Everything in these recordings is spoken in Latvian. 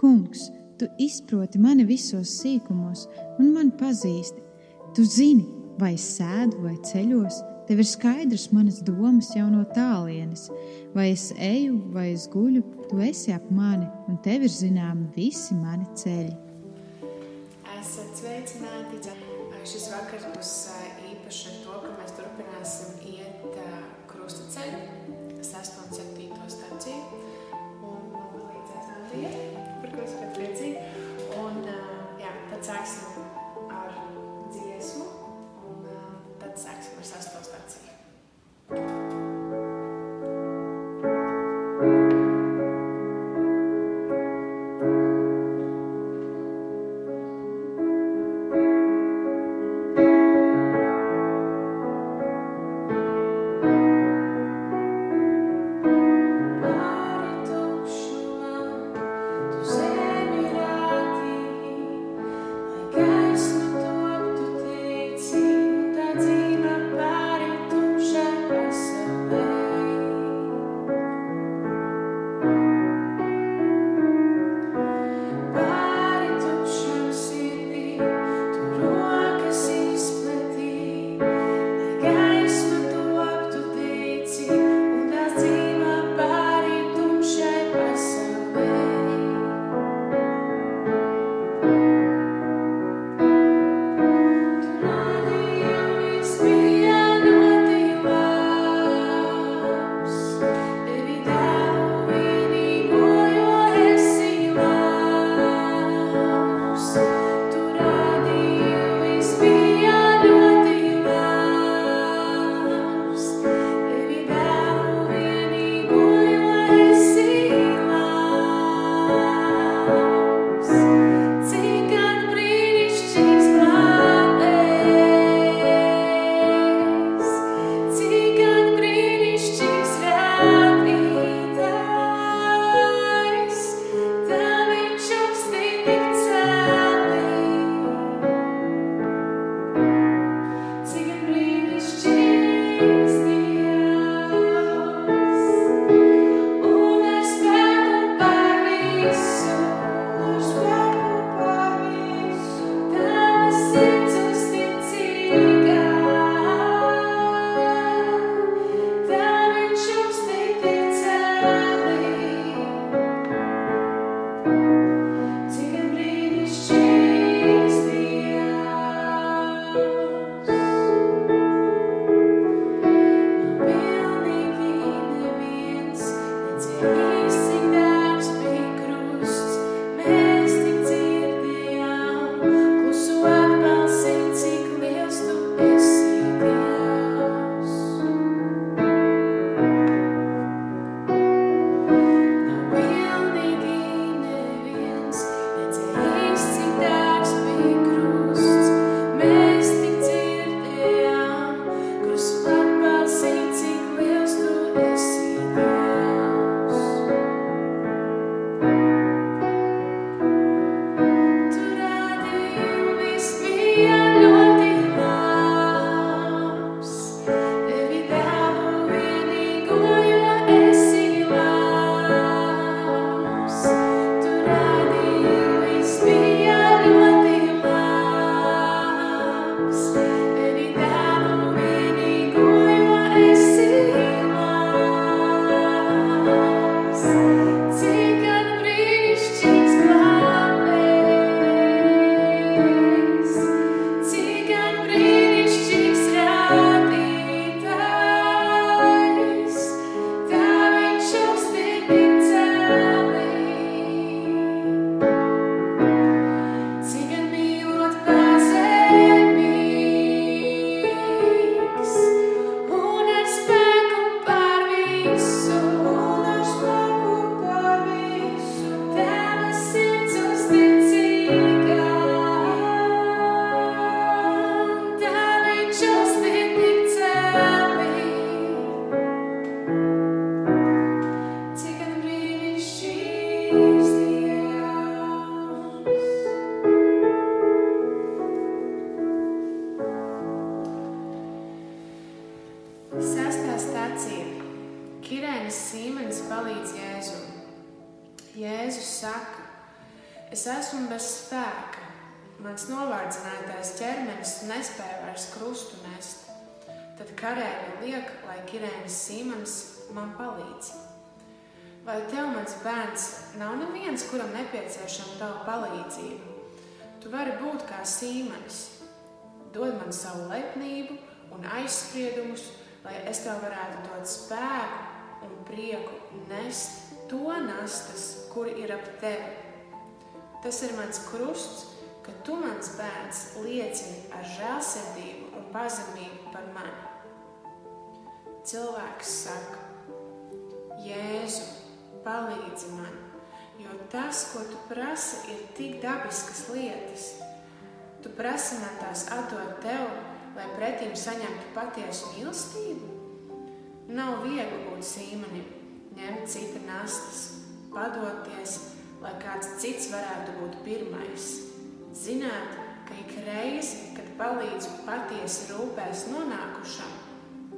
Kungs, tu izproti mani visos sīkumos un man pazīsti. Tu zini, vai es sēdu vai ceļos, tev ir skaidrs manas domas jau no tālienes, vai es eju vai es guļu, tu esi ap mani un tev ir zināmi visi mani ceļi. Esat sveicināti! Šis vakars būs Simons man palīdz. Vai tev, mans bērns, nav neviens, kuram nepieciešama tava palīdzība? Tu vari būt kā Sīmanis. Dod man savu lepnību un aizspriedumus, lai es tev varētu dot spēku un prieku nest to nastas, kuri ir ap tevi. Tas ir mans krusts, ka tu, mans bērns, liecini ar žēlsirdību un pazemību par mani. Cilvēks saka, Jēzu, palīdzi man, jo tas, ko tu prasi, ir tik dabiskas lietas. Tu prasi man tās atdot tev, lai pretīm saņemtu patiesu mīlestību. Nav viegli būt sīmanim, ņemt cita nastas, padoties, lai kāds cits varētu būt pirmais. Zināt, ka ik reizi, kad palīdzu patiesi rūpēs nonākušam,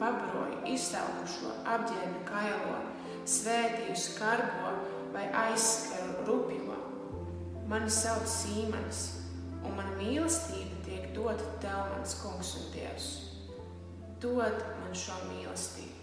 pabroju izsalkušo, apģērbu kailo, svētīju skarbo vai aizskaru rupjo. Mani sauc Sīmanis, un mana mīlestība tiek dota tev, mans kungs un dievs. Dod man šo mīlestību,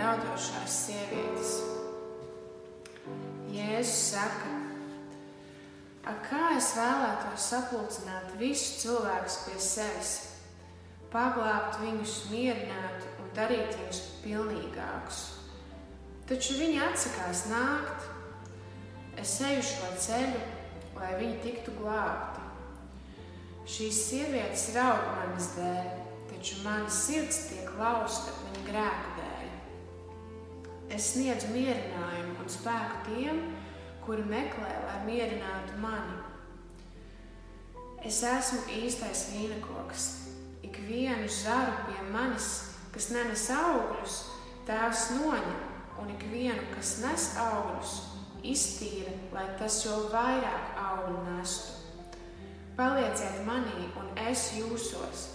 raudošās sievietes. Jēzus saka, ak, kā es vēlētos sapulcināt visus cilvēkus pie sevis, paglābt viņus, mierināt un darīt viņus pilnīgākus. Taču viņi atsakās nākt. Es eju šo ceļu, lai viņi tiktu glābti. Šīs sievietes raud manas dēļ, taču mana sirds tiek lausta viņa grēku dēļ. Es sniedzu mierinājumu un spēku tiem, kuri meklē, lai mierinātu mani. Es esmu īstais vīnakoks. Ik vienu zaru pie manis, kas nenes augļus, tēvs noņem, un ik vienu, kas nes augļus, iztīra, lai tas jau vairāk augļu nestu. Palieciet manī, un es jūsos,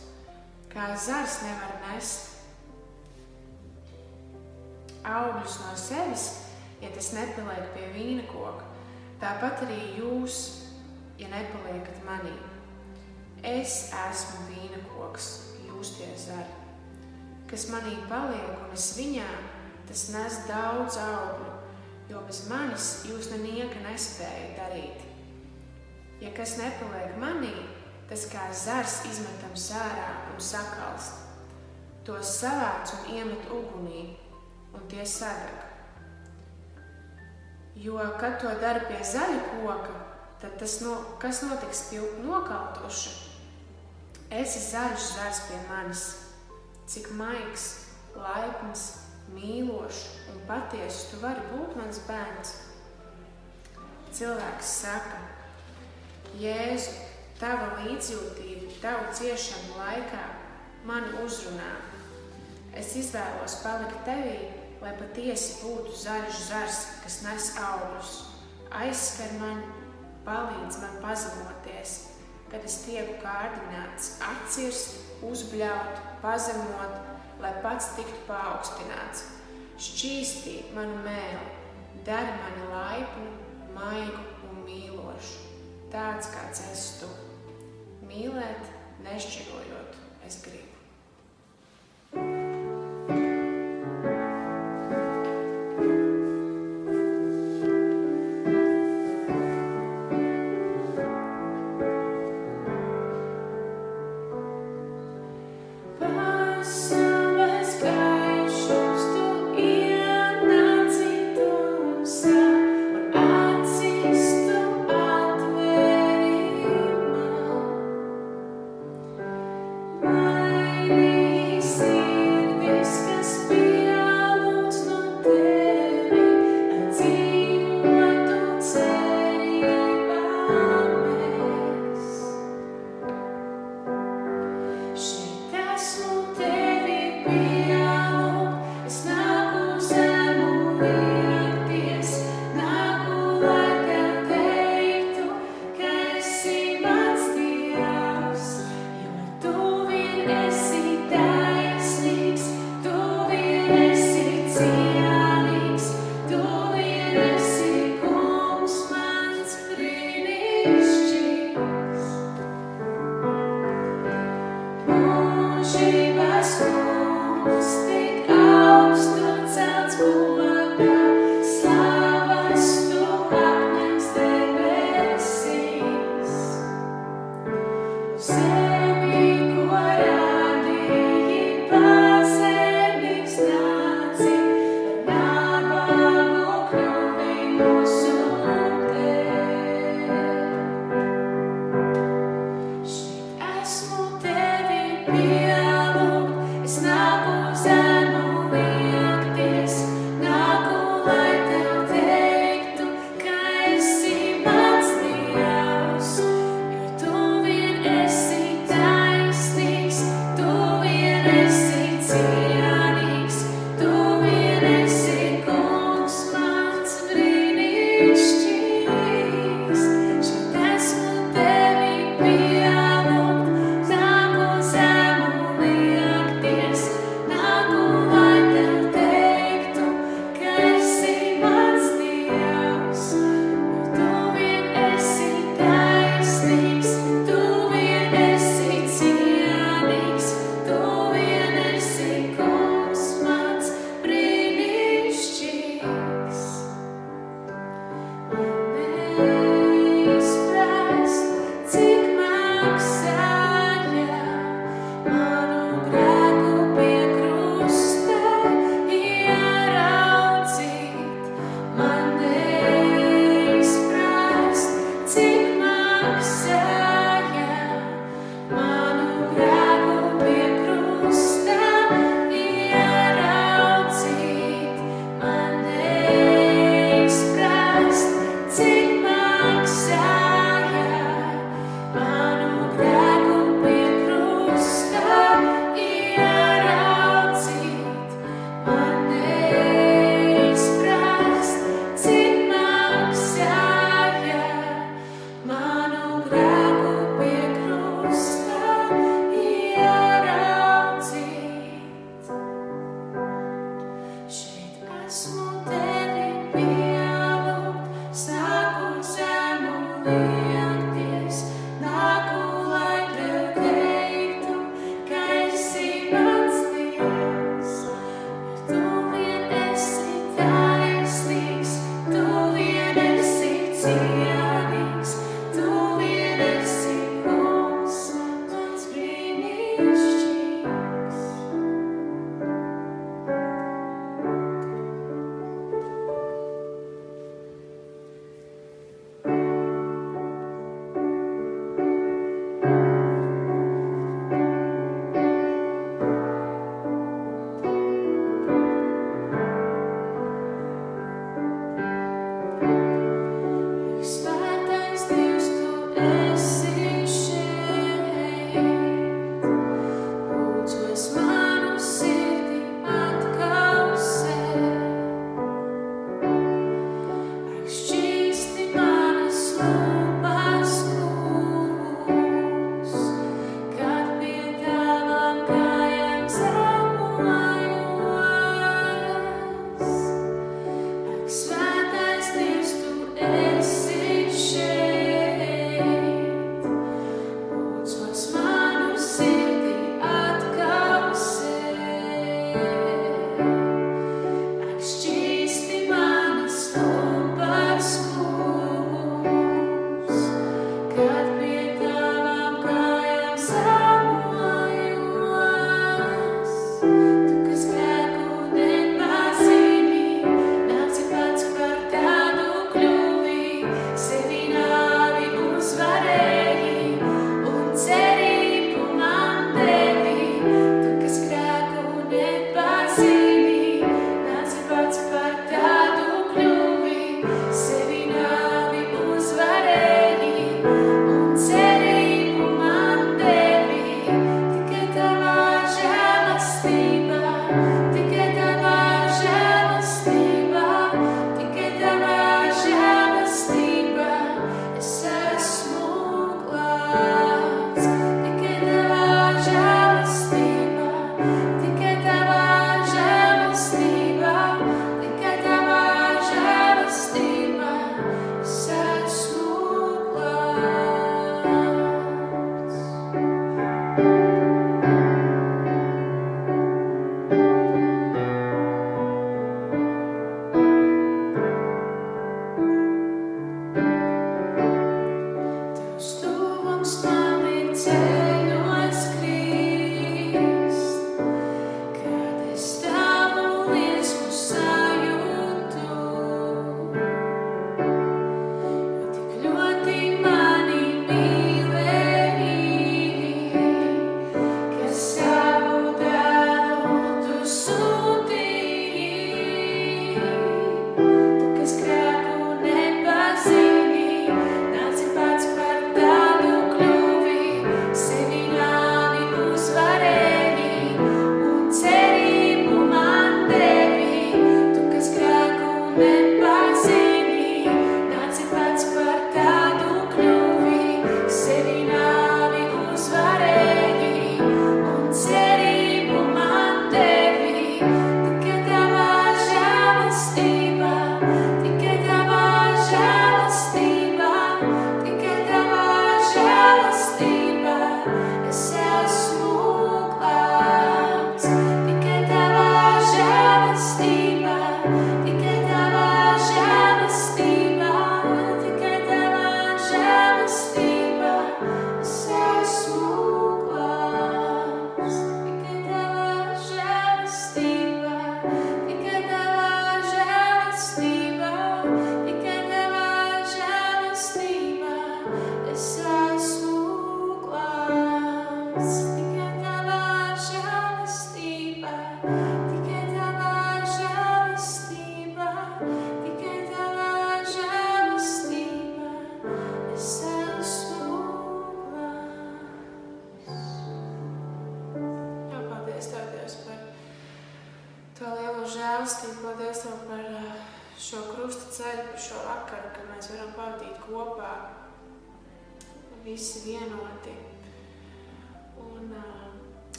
kā zars nevar nest augļus no sevis, ja tas nepaliek pie vīna koka. Tāpat arī jūs, ja nepaliekat manī. Es esmu vīna koks, jūs tie zari. Kas manī paliek un es viņā, tas nes daudz augļu, jo bez manis jūs nenieka nespējat darīt. Ja kas nepaliek manī, tas kā zars izmetam sārā un sakalst. Tos savāc un iemet ugunī, un tie sadeg. Jo, kad to dara pie zaļa koka, tad tas, no, kas notiks pie nokautuša? Esi zaļš zars pie manis, cik maigs, laipns, mīlošs un patiesa tu vari būt mans bērns. Cilvēks saka, Jēzu, tava līdzjūtība, tavu ciešanu laikā mani uzrunā. Es izvēlos palikt tevī, lai patiesi būtu zaļš zars, kas nes augļus. Aizskar mani, palīdz man pazemoties, kad es tieku kārdināts, atcirst, uzbļaut, pazemot, lai pats tiktu paaugstināts. Šķīstī manu mēlu, dari mani laipnu, maigu un mīlošu, tāds kāds esi Stick out, still sounds cool.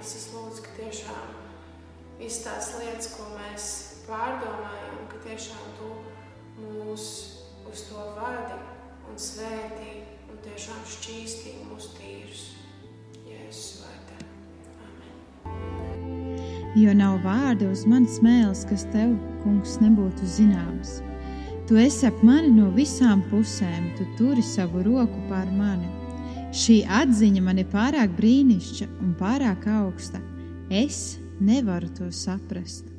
Es lūdzu, ka tiešām visas tās lietas, ko mēs pārdomājam, ka tiešām Tu mūs uz to vadi un svētī un tiešām šķīstī mūsu tīrus. Jēzus vārdā jo nav vārda uz manas mēles, kas tev, kungs, nebūtu zināms. Tu esi ap mani no visām pusēm, tu turi savu roku pār mani. Šī atziņa man ir pārāk brīnišķīga un pārāk augsta. Es nevaru to saprast.